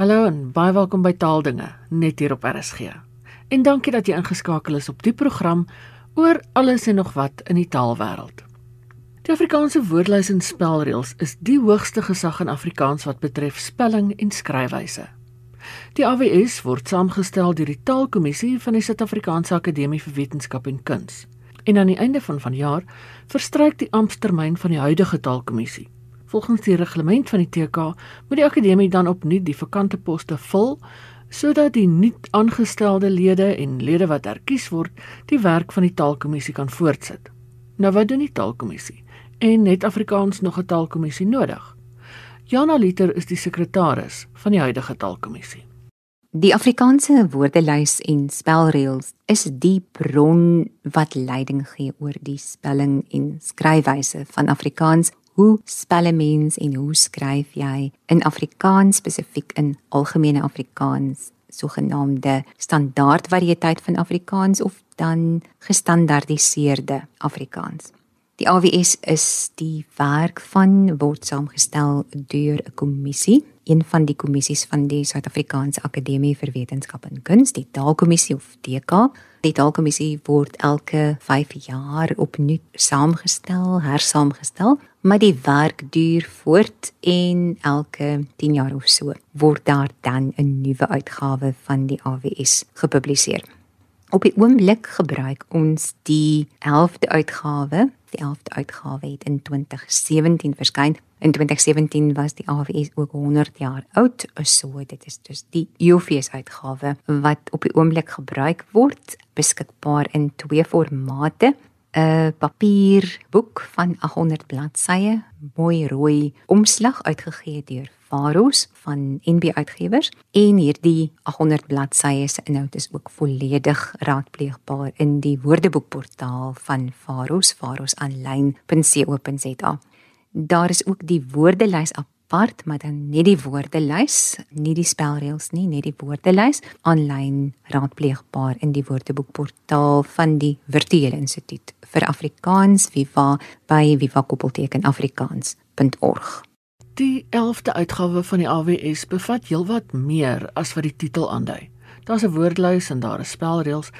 Hallo en baie welkom by Taaldinge net hier op RSG. En dankie dat jy ingeskakel is op die program oor alles en nog wat in die taalwêreld. Die Afrikaanse woordelys en spelreëls is die hoogste gesag in Afrikaans wat betref spelling en skryfwyse. Die AWS word saamgestel deur die Taalkommissie van die Suid-Afrikaanse Akademie vir Wetenskap en Kuns. En aan die einde van vanjaar verstryk die amptetermyn van die huidige Taalkommissie. Volgens die reglement van die TK moet die akademie dan opnuut die vakante poste vul sodat die nuut aangestelde lede en lede wat herkies word, die werk van die taalkommissie kan voortsit. Nou wat doen die taalkommissie? En net Afrikaans nog 'n taalkommissie nodig? Jana Liter is die sekretaris van die huidige taalkommissie. Die Afrikaanse woordelys en spelreëls is die bron wat leiding gee oor die spelling en skryfwyse van Afrikaans hoe spel 'n mens en hoe skryf jy in Afrikaans spesifiek in algemene Afrikaans sogenaamde standaard variëteit van Afrikaans of dan gestandaardiseerde Afrikaans. Die AWS is die werk van word saamgestel deur 'n kommissie, een van die kommissies van die Suid-Afrikaanse Akademie vir Wetenskap en Kuns, die Taalkommissie of DK. Die Taalkommissie word elke 5 jaar opnuut saamgestel, hersaamgestel maar die werk duur voort en elke 10 jaar of so word daar dan 'n nuwe uitgawe van die AWS gepubliseer. Op die oomblik gebruik ons die 11de uitgawe. Die 11de uitgawe het in 2017 verskyn. In 2017 was die AWS ook 100 jaar oud. So dit is dus die UFS uitgawe wat op die oomblik gebruik word, beskikbaar in twee formate. 'n papierboek van 800 bladsye, mooi rooi omslag uitgegee deur Faros van NB Uitgewers en hierdie 800 bladsye se inhoud is ook volledig raadpleegbaar in die woordeboekportaal van Faros, farosaanlyn.co.za. Daar is ook die woordelys apart, maar dan net die woordelys, nie die spelreëls nie, net die woordelys aanlyn raadpleegbaar in die woordeboekportaal van die Virtuele Instituut vir Afrikaans Viva by viva-afrikaans.org. Die 11de uitgawe van die AWS bevat heelwat meer as wat die titel aandui. Daar's 'n woordelys en daar is spelreëls,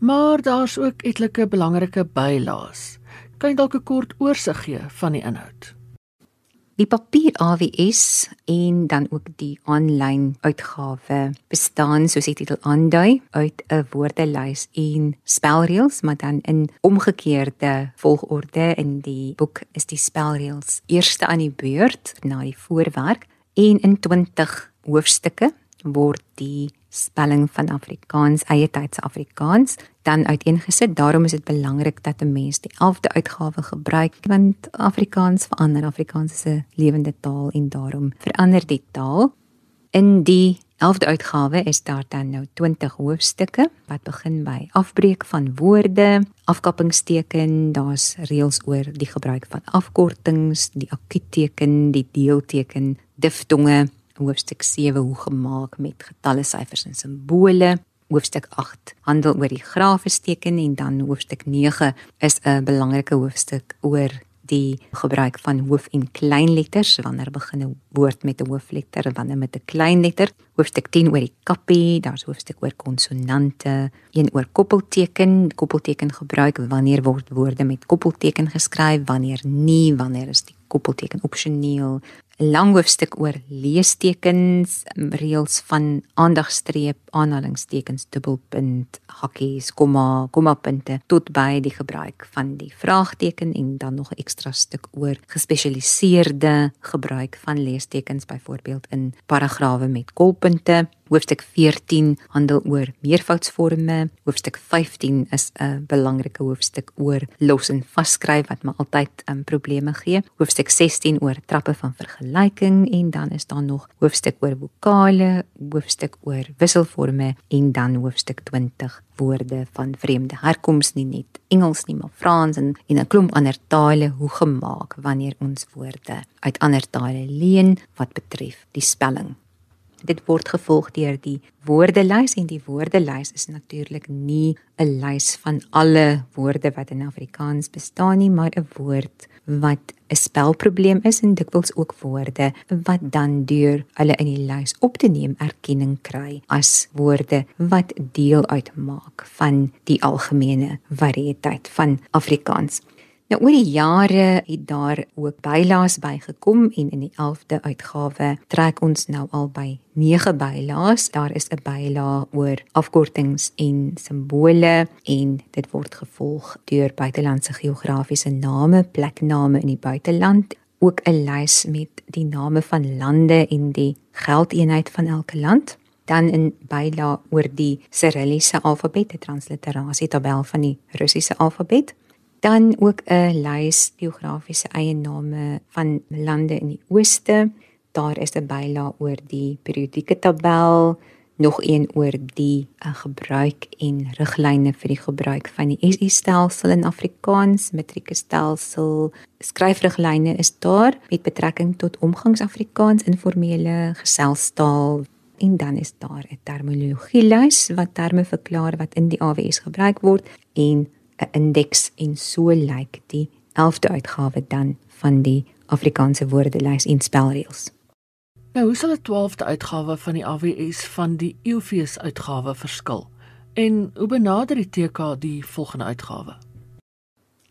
maar daar's ook etlike belangrike bylaas. Kan jy dalk 'n kort oorsig gee van die inhoud? Die papier AWS en dan ook die aanlyn uitgawe bestaan soos die titel aandui uit 'n woordelys en spelreëls, maar dan in omgekeerde volgorde in die boek is die spelreëls eerste aan die beurt na die voorwerk en in 20 hoofstukke word die spelling van Afrikaans, eie tydse Afrikaans, dan uiteengesit. Daarom is dit belangrik dat 'n mens die 11de uitgawe gebruik want Afrikaans verander. Afrikaans is 'n lewende taal en daarom verander die taal. In die 11de uitgawe is daar dan nou 20 hoofstukke wat begin by afbreek van woorde, afkappingsteken, daar's reëls oor die gebruik van afkortings, die akuutteken, die deelteken, diftonge hoofstuk 7 hoe gemaak met getalle, syfers en simbole. Hoofstuk 8 handel oor die grafes teken en dan hoofstuk 9 is 'n belangrike hoofstuk oor die gebruik van hoof en kleinletters wanneer begin 'n woord met 'n hoofletter en wanneer met 'n kleinletter. Hoofstuk 10 oor die kappie, daar's hoofstuk oor konsonante, een oor koppelteken, koppelteken gebruik wanneer word woorde met koppelteken geskryf, wanneer nie, wanneer is die koppelteken opsioneel, lang hoofstuk oor leestekens, reëls van aandagstreep, aanhalingstekens, dubbelpunt, hakkies, komma, kommapunte tot by die gebruik van die vraagteken en dan nog 'n ekstra stuk oor gespesialiseerde gebruik van leestekens byvoorbeeld in paragrawe met kolpunte. Hoofstuk 14 handel oor meervoudsvorme. Hoofstuk 15 is 'n belangrike hoofstuk oor los en vasskryf wat maar altyd um, probleme gee. Hoofstuk 16 oor trappe van vergelyking en dan is daar nog hoofstuk oor vokale, hoofstuk oor wisselforme en dan hoofstuk 20 woorde van vreemde herkoms nie net Engels nie maar Frans en en 'n klomp ander tale hoe gemaak wanneer ons woorde uit ander tale leen wat betref die spelling Dit word gevolg deur die woordelys en die woordelys is natuurlik nie 'n lys van alle woorde wat in Afrikaans bestaan nie, maar 'n woord wat 'n spelprobleem is en dikwels ook woorde wat dan deur hulle in die lys op te neem erkenning kry as woorde wat deel uitmaak van die algemene variëteit van Afrikaans. Nou oor die jare het daar ook bylaas bygekom en in die 11de uitgawe trek ons nou al by 9 bylaas. Daar is 'n byla oor afkortings en simbole en dit word gevolg deur buitelandse geografiese name, plekname in die buiteland, ook 'n lys met die name van lande en die geldeenheid van elke land. Dan in byla oor die Cyrilliese alfabet, 'n transliterasie tabel van die Russiese alfabet dan ook 'n lys geografiese eiename van lande in die ooste. Daar is 'n byla oor die periodieke tabel, nog een oor die uh, gebruik en riglyne vir die gebruik van die SI stelsel in Afrikaans, metrieke stelsel. Skryfriglyne is daar met betrekking tot omgangsafrikaans, informele geselstaal en dan is daar 'n terminologie lys wat terme verklaar wat in die AWS gebruik word en 'n indeks en so lyk die 11de uitgawe dan van die Afrikaanse woordelys en spelreëls. Nou, hoe sal 'n 12de uitgawe van die AWS van die EUFES uitgawe verskil? En hoe benader die TK die volgende uitgawe?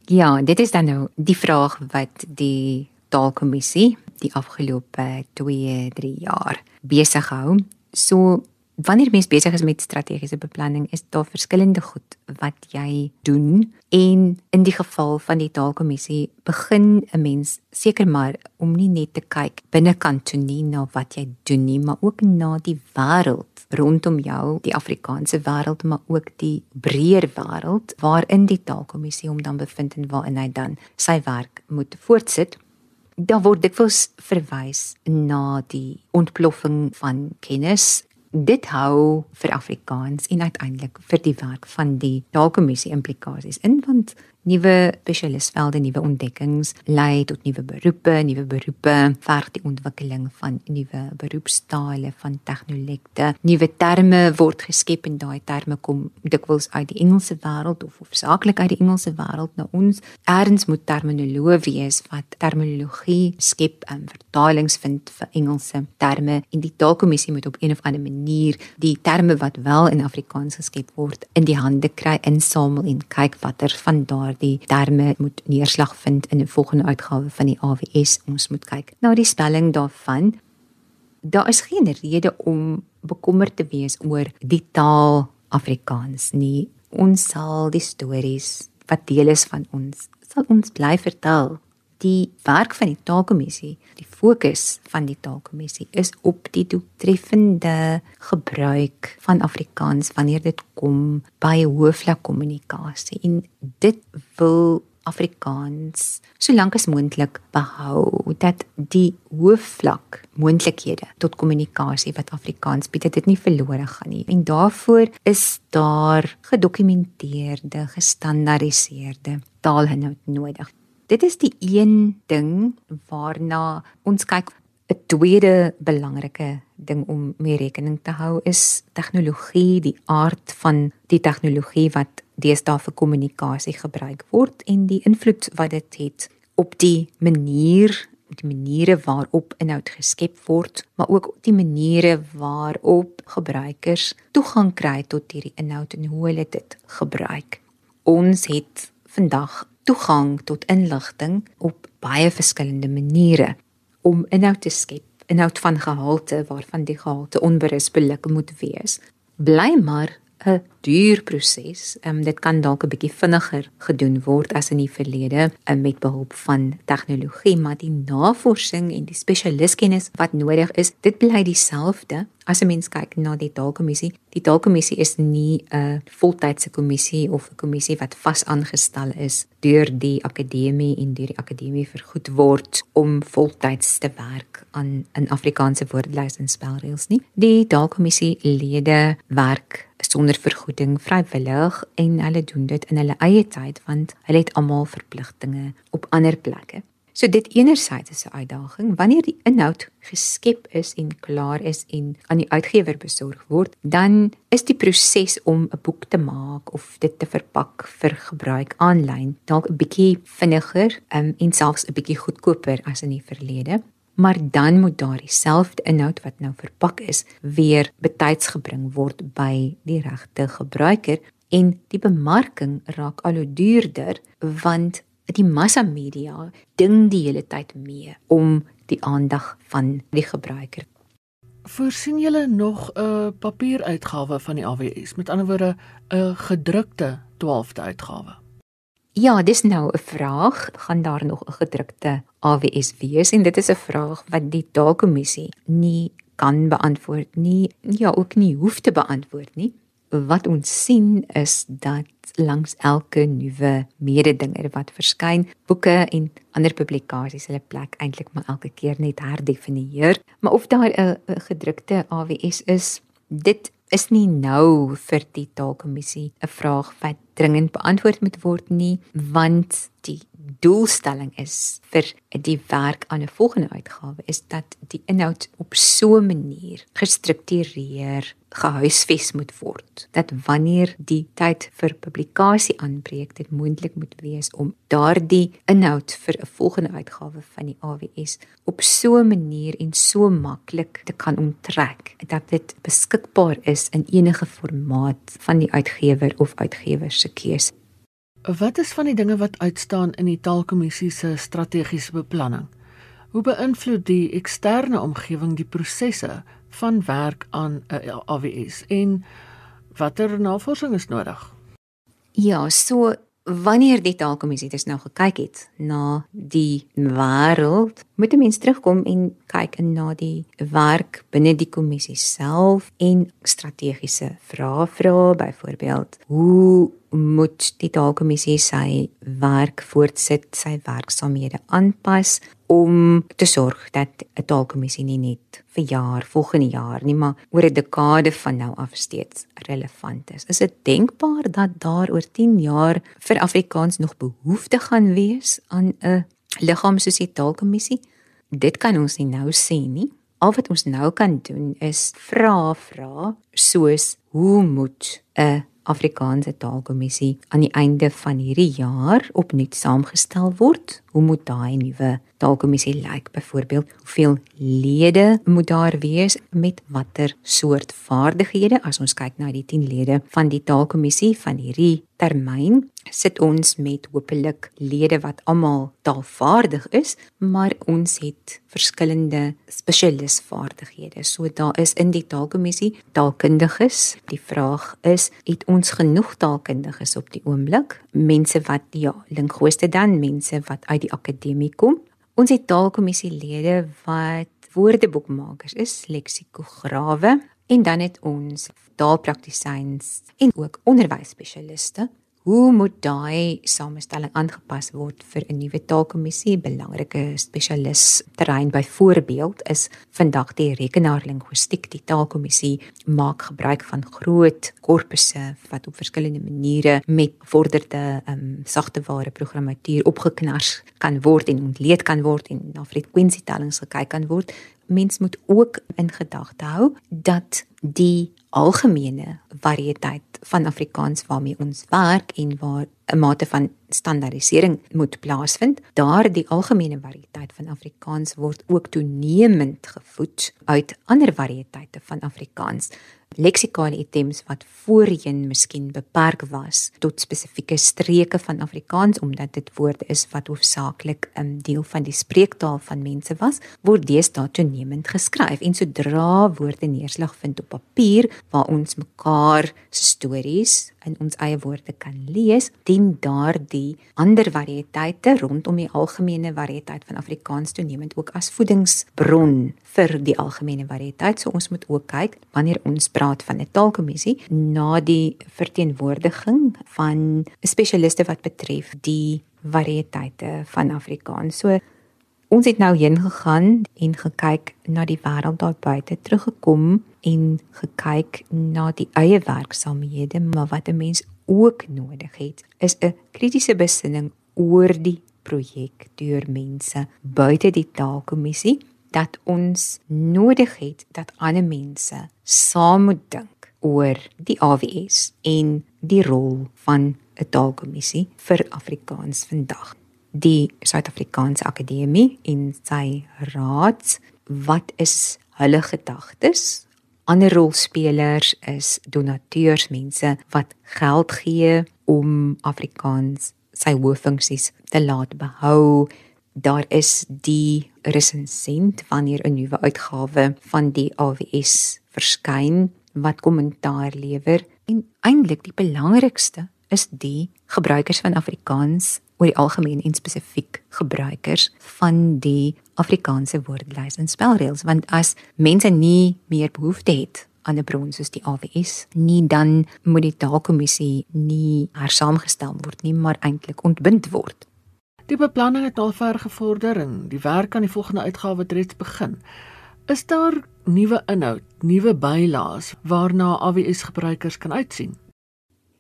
Ja, dit is dan nou die vraag wat die taalkommissie die afgelope 2-3 jaar besig hou. So Wanneer mens besig is met strategiese beplanning, is daar verskillende goed wat jy doen en in die geval van die taalkommissie begin 'n mens seker maar om nie net te kyk binnekant toe nie na wat jy doen nie, maar ook na die wêreld rondom jou, die Afrikaanse wêreld, maar ook die breër wêreld waarin die taalkommissie hom dan bevind en waarin hy dan sy werk moet voortsit. Daar word dikwels verwys na die ontploffing van kennis dit hou vir Afrikaans en uiteindelik vir die werk van die taalkommissie implikasies in want nuwe spesialisvelde, nuwe ontdekkings lei tot nuwe beroepe, nuwe beroepe verg die ontwikkeling van nuwe beroepstale, van tegnologie. Nuwe terme word geskep en daai terme kom dikwels uit die Engelse wêreld of hoofsaaklik uit die Engelse wêreld na ons. Erns moet terminoloë wees wat terminologie skep en vertalings vind vir Engelse terme en die taalkommissie moet op een of ander manier die terme wat wel in Afrikaans geskep word in die hande kry, insamel en kyk watter van daardie daardie terme moet neerslag vind in 'n volgende uitgawe van die AWS. Ons moet kyk na die spelling daarvan. Daar is geen rede om bekommerd te wees oor die taal Afrikaans nie. Ons sal die stories wat deel is van ons sal ons bly vertel die werk van die taalkommissie, die fokus van die taalkommissie is op die doeltreffende gebruik van Afrikaans wanneer dit kom by hoofvlak kommunikasie. En dit wil Afrikaans solank as moontlik behou dat die hoofvlak moontlikhede tot kommunikasie wat Afrikaans bied dit nie verlore gaan nie en daarvoor is daar gedokumenteerde gestandaardiseerde taalhinhoud nodig Dit is die een ding waarna ons kyk. 'n Tweede belangrike ding om mee rekening te hou is tegnologie, die aard van die tegnologie wat deesdae vir kommunikasie gebruik word en die invloed wat dit het op die manier die maniere waarop inhoud geskep word, maar ook die maniere waarop gebruikers toegang kry tot hierdie inhoud en hoe hulle dit gebruik. Ons het vandag toegang tot inligting op baie verskillende maniere om inhoud te skep, inhoud van gehalte waarvan die gehalte onberispelik moet wees. Bly maar 'n duur proses. Ehm um, dit kan dalk 'n bietjie vinniger gedoen word as in die verlede um, met behulp van tegnologie, maar die navorsing en die spesialiskennis wat nodig is, dit bly dieselfde. As 'n mens kyk na die taalkommissie, die taalkommissie is nie 'n voltydse kommissie of 'n kommissie wat vas aangestel is deur die akademie en deur die akademie vergoed word om voltyds te werk aan 'n Afrikaanse woordelys en spelreëls nie. Die taalkommissie lede werk sonder vergoeding vrywillig en hulle doen dit in hulle eie tyd want hulle het almal verpligtinge op ander plekke. So dit enerzijds is 'n uitdaging wanneer die inhoud geskep is en klaar is en aan die uitgewer besorg word, dan is die proses om 'n boek te maak of dit te verpak vir gebruik aanlyn dalk 'n bietjie vinniger um, en selfs 'n bietjie goedkoper as in die verlede. Maar dan moet daardie selfde inhoud wat nou verpak is, weer betyds gebring word by die regte gebruiker en die bemarking raak al hoe duurder want die massa media ding die hele tyd mee om die aandag van die gebruiker. Voorsien julle nog 'n papieruitgawe van die AWS, met ander woorde 'n gedrukte 12de uitgawe? Ja, dis nou 'n vraag, gaan daar nog 'n gedrukte AWS wees? En dit is 'n vraag wat die taalkommissie nie kan beantwoord nie, ja ook nie hoef te beantwoord nie. Wat ons sien is dat langs elke nuwe mededinger wat verskyn, boeke en ander publikasies hulle plek eintlik maar elke keer net herdefinieer. Maar of daar 'n gedrukte AWS is, dit is nie nou vir die taalkommissie 'n vraag wat dringend beantwoord moet word nie, want die doelstelling is vir die werk aan 'n volgende uitgawe is dat die inhoud op so 'n manier gestruktureer gehuisves moet word. Dat wanneer die tyd vir publikasie aanbreek dit moontlik moet wees om daardie inhoud vir 'n volgende uitgawe van die AWS op so 'n manier en so maklik te kan onttrek dat dit beskikbaar is in enige formaat van die uitgewer of uitgewers se keuse Wat is van die dinge wat uitstaan in die taalkommissie se strategiese beplanning? Hoe beïnvloed die eksterne omgewing die prosesse van werk aan 'n AWS en watter navorsing is nodig? Ja, so wanneer die taalkommissie dit nou gekyk het na die wêreld, moet 'n mens terugkom en kyk na die werk binne die kommissie self en strategiese vrae vra byvoorbeeld hoe moet die taalkommissie sy werk voortsit, sy werksamehede aanpas om te sorg dat 'n taalkommissie nie net vir jaar volgende jaar nie, maar oor 'n dekade van nou af steeds relevant is. Is dit denkbaar dat daar oor 10 jaar vir Afrikaans nog behoefte gaan wees aan 'n liggaam soos die taalkommissie? Dit kan ons nie nou sê nie. Al wat ons nou kan doen is vra vra soos hoe moet 'n Afrikaanse Taalkommissie aan die einde van hierdie jaar opnuut saamgestel word. Hoe moet daai nuwe Taalkommissie lyk? Byvoorbeeld, hoeveel lede moet daar wees met watter soort vaardighede as ons kyk na die 10 lede van die Taalkommissie van hierdie termyn? sit ons met hopelik lede wat almal taalvaardig is, maar ons het verskillende spesialisvaardighede. So daar is in die taalkommissie taalkundiges. Die vraag is, het ons genoeg taalkundiges op die oomblik? Mense wat ja, linguiste dan, mense wat uit die akademie kom. Ons het taalkommissielede wat woordeboekmakers is, leksikograwe en dan het ons taalpraktisyns en ook onderwysspesialiste Hoe moet daai samestelling aangepas word vir 'n nuwe taalkommissie? Belangrike spesialis terrein byvoorbeeld is vandag die rekenaarlinguistiek. Die taalkommissie maak gebruik van groot korpusse wat op verskillende maniere met vorderde um, sagteware programmatuur opgeknars kan word en ontleed kan word en na frekwensitellings gekyk kan word. Mens moet ook in gedagte hou dat die algemene variëteit van Afrikaans waarmee ons werk en waar 'n mate van standaardisering moet plaasvind. Daar die algemene variëteit van Afrikaans word ook toenemend gevoed uit ander variëteite van Afrikaans leksikale items wat voorheen miskien beperk was tot spesifieke streke van Afrikaans omdat dit woorde is wat hoofsaaklik 'n um, deel van die spreektaal van mense was, word deesdae toenemend geskryf. En sodra woorde neerslag vind op papier waar ons mekaar se stories in ons eie woorde kan lees, dien daardie ander variëteite rondom die algemene variëteit van Afrikaans toenemend ook as voedingsbron vir die algemene variëteit. So ons moet ook kyk wanneer ons praat van 'n taalkommissie na die verteenwoordiging van spesialiste wat betref die variëteite van Afrikaans. So ons het nou heen gegaan en gekyk na die wêreld daar buite teruggekom en gekyk na die eie werksamehede maar wat 'n mens ook nodig het is 'n kritiese besinning oor die projek deur mense buite die taalkommissie dat ons nodig het dat ander mense saam moet dink oor die AWS en die rol van 'n taalkommissie vir Afrikaans vandag. Die Suid-Afrikaanse Akademie en sy raad, wat is hulle gedagtes? Ander rolspelers is donateurs, mense wat geld gee om Afrikaans sy hoë funksies te laat behou. Daar is die resensent wanneer 'n nuwe uitgawe van die AWS verskyn wat kommentaar lewer en eintlik die belangrikste is die gebruikers van Afrikaans oor die algemeen en spesifiek gebruikers van die Afrikaanse woordelys en spelreëls want as mense nie meer behoefte het aan 'n bron soos die AWS nie dan moet die taalkommissie nie hersaamgestel word nie maar eintlik ontbind word. Die beplanning het al ver gevorder en die werk aan die volgende uitgawe het reeds begin. Is daar nuwe inhoud, nuwe bylaas waarna AWS gebruikers kan uitsien?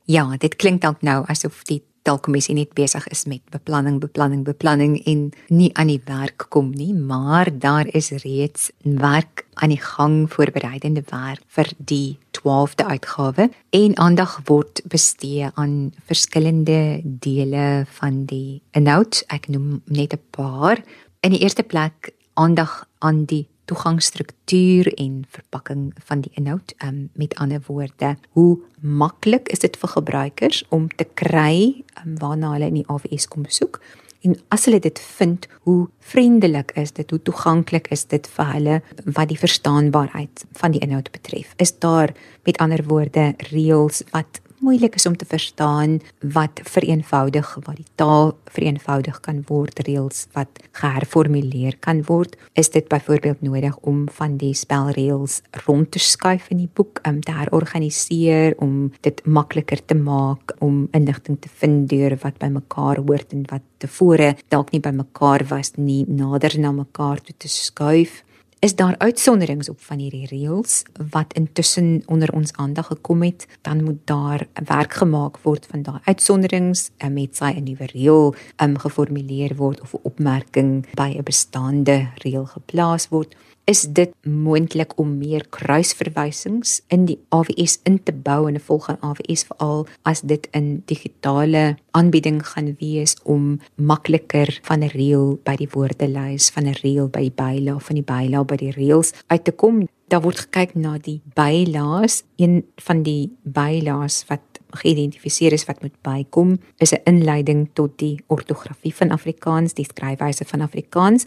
Ja, dit klink dalk nou asof die taalkommissie net besig is met beplanning, beplanning, beplanning en nie aan die werk kom nie, maar daar is reeds werk aan die gang voorbereidende werk vir die 12de uitgawe en aandag word bestee aan verskillende dele van die inhoud. Ek noem net 'n paar. In die eerste plek aandag aan die toegangsstruktuur en verpakking van die inhoud. Um met ander woorde, hoe maklik is dit vir gebruikers om te kry um, waarna hulle in die AWS kom soek? En as hulle dit vind, hoe vriendelik is dit? Hoe toeganklik is dit vir hulle wat die verstaanbaarheid van die inhoud betref? Is daar met ander woorde reëls wat moeilik is om te verstaan wat vereenvoudig wat die taal vereenvoudig kan word reëls wat geherformuleer kan word. Is dit byvoorbeeld nodig om van die spelreëls rond te skuif in die boek om te herorganiseer om dit makliker te maak om inligting te vind deur wat bymekaar hoort en wat tevore dalk nie bymekaar was nie nader na mekaar toe te skuif is daar uitsonderings op van hierdie reëls wat intussen onder ons aandag gekom het, dan moet daar werk gemaak word van daai uitsonderings eh, met sy 'n nuwe reël um, geformuleer word of 'n opmerking by 'n bestaande reël geplaas word is dit moontlik om meer kruisverwysings in die AWS in te bou in 'n volgende AWS veral as dit in digitale aanbieding gaan wees om makliker van 'n reël by die woordelys van 'n reël by die bylaag van die bylaag by die reëls uit te kom. Daar word gekyk na die bylaas. Een van die bylaas wat geïdentifiseer is wat moet bykom is 'n inleiding tot die ortografie van Afrikaans die skryfwyse van Afrikaans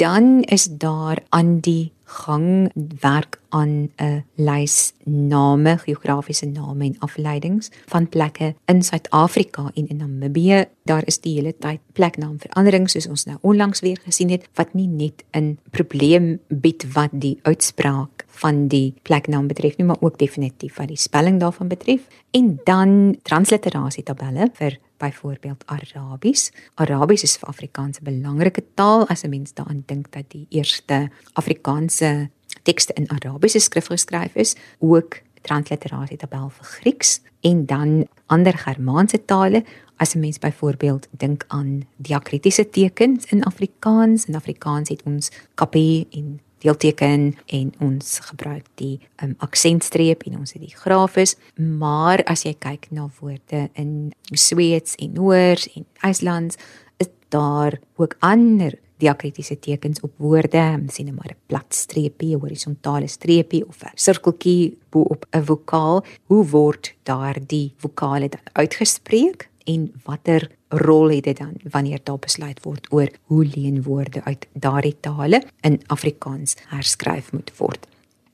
dan is daar aan die gang werk aan 'n lys name, geografiese name en afleidings van plekke in Suid-Afrika en in Namibië. Daar is die hele tyd pleknaamveranderings soos ons nou onlangs weer gesien het wat nie net 'n probleem bied wat die uitspraak van die pleknaam betref nie, maar ook definitief wat die spelling daarvan betref. En dan transliterasie tabelle vir byvoorbeeld Arabies. Arabies is vir Afrikaans 'n belangrike taal as 'n mens daaraan dink dat die eerste Afrikaanse tekste in Arabiese skrif geskryf is, ook transliterasie tabel vir Grieks en dan ander Germaanse tale. As 'n mens byvoorbeeld dink aan diakritiese tekens in Afrikaans, in Afrikaans het ons kapie en deelteken en ons gebruik die um, aksentstreep en ons het die grafis. Maar as jy kyk na woorde in Sweeds en Noors en IJslands is daar ook ander diakritiese tekens op woorde. Sien net maar 'n plat streepie horisontale streepie of 'n sirkeltjie bo op 'n vokaal. Hoe word daardie vokale dan uitgespreek en watter rol het dit dan wanneer daar besluit word oor hoe leenwoorde uit daardie tale in Afrikaans herskryf moet word.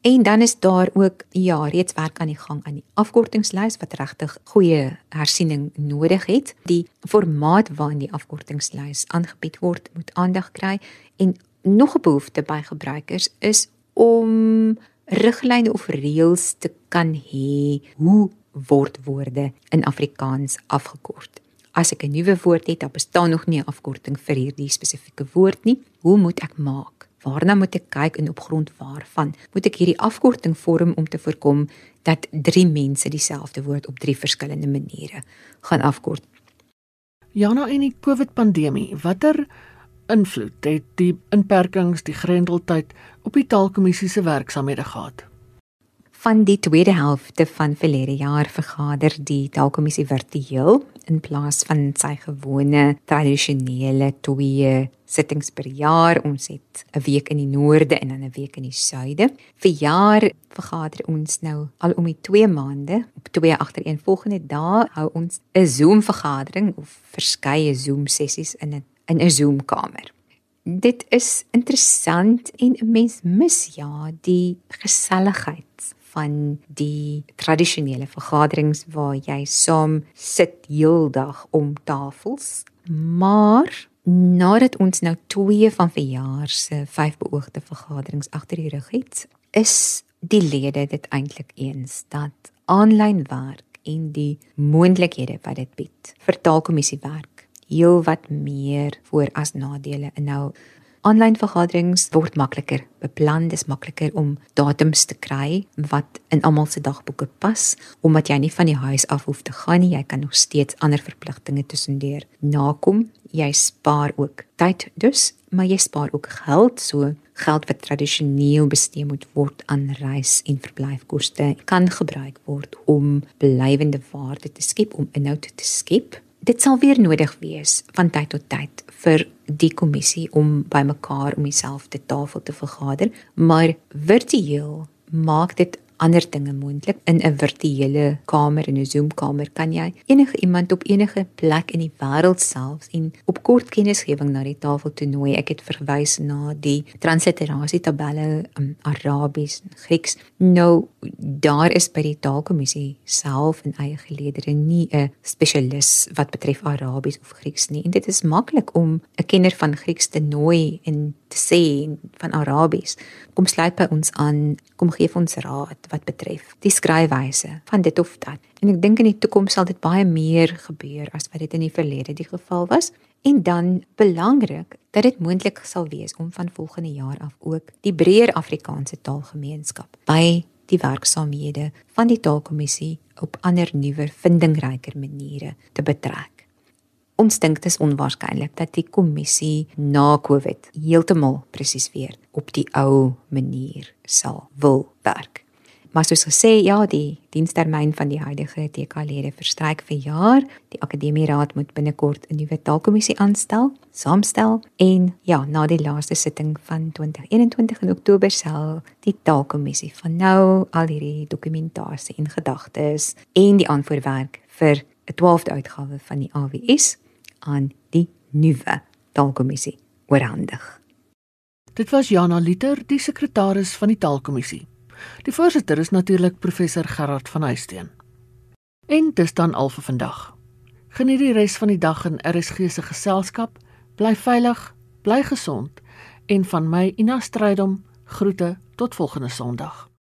En dan is daar ook ja, reeds werk aan die gang aan die afkortingslys wat regtig goeie hersiening nodig het. Die formaat waarin die afkortingslys aangebied word, moet aandag kry en nog 'n behoefte by gebruikers is om riglyne of reëls te kan hê hoe word woorde in Afrikaans afgekort. As ek 'n nuwe woord het, dan bestaan nog nie 'n afkorting vir hierdie spesifieke woord nie. Hoe moet ek maak? Waarna moet ek kyk en op grond waarvan moet ek hierdie afkorting vorm om te voorkom dat drie mense dieselfde woord op drie verskillende maniere gaan afkort? Jana en die COVID-pandemie, watter invloed het die inperkings, die grendeltyd op die taalkommissie se werksamehede gehad? Van die tweede helfte van verlede jaar vergader die taalkommissie virtueel in plaas van sy gewone tradisionele twee sittings per jaar. Ons het 'n week in die noorde en dan 'n week in die suide. Vir jaar vergader ons nou al om die 2 maande op twee agtereenvolgende dae hou ons 'n Zoom vergadering of verskeie Zoom sessies in 'n in 'n Zoom kamer. Dit is interessant en 'n mens mis ja die geselligheid van die tradisionele vergaderings waar jy saam sit heeldag om tafels. Maar nadat ons nou twee van verjaar se vyf beoogde vergaderings agter die rug het, is die lede dit eintlik eens dat aanlyn werk en die moontlikhede wat dit bied vir taalkommissie werk heel wat meer voor as nadele. En nou aanlyn vergaderings word makliker beplan, dis makliker om datums te kry wat in almal se dagboeke pas omdat jy nie van die huis af hoef te gaan nie, jy kan nog steeds ander verpligtinge tussendeur nakom. Jy spaar ook tyd dus, maar jy spaar ook geld, so geld wat tradisioneel bestee moet word aan reis en verblyfkoste kan gebruik word om blywende waarde te skep, om inhoud te skep dit sal weer nodig wees van tyd tot tyd vir die kommissie om bymekaar om dieselfde tafel te vergader, maar virtueel maak dit ander dinge moontlik in 'n virtuele kamer in 'n Zoom kamer kan jy enige iemand op enige plek in die wêreld selfs en op kort kennisgewing na die tafel toe nooi. Ek het verwys na die transliterasie tabelle um, Arabies en Grieks. Nou daar is by die taalkommissie self in eie geleedere nie 'n spesialis wat betref Arabies of Grieks nie en dit is maklik om 'n kenner van Grieks te nooi en te sê van Arabies. Kom sluit by ons aan, kom gee ons raad wat betref die skryfwyse van dit of dat. En ek dink in die toekoms sal dit baie meer gebeur as wat dit in die verlede die geval was. En dan belangrik dat dit moontlik sal wees om van volgende jaar af ook die breër Afrikaanse taalgemeenskap by die werksaamhede van die taalkommissie op ander nuwer vindingryker maniere te betrek. Ons dink dit is onwaarskynlik dat die kommissie na Covid heeltemal presies weer op die ou manier sal wil werk. Maar soos gesê, ja, die dienstermyn van die huidige TK-lede verstryk vir jaar. Die Akademieraad moet binnekort 'n nuwe taalkommissie aanstel, saamstel en ja, na die laaste sitting van 2021 in Oktober sal die taalkommissie van nou al hierdie dokumentasie en gedagtes en die aanvoerwerk vir 'n 12de uitgawe van die AWS aan die nuwe taalkommissie oorhandig. Dit was Jana Liter, die sekretaris van die taalkommissie. Die voorsitter is natuurlik professor Gerard van Huisteen. En dis dan al vir vandag. Geniet die res van die dag in RSG se geselskap. Bly veilig, bly gesond en van my Ina Strydom groete tot volgende Sondag.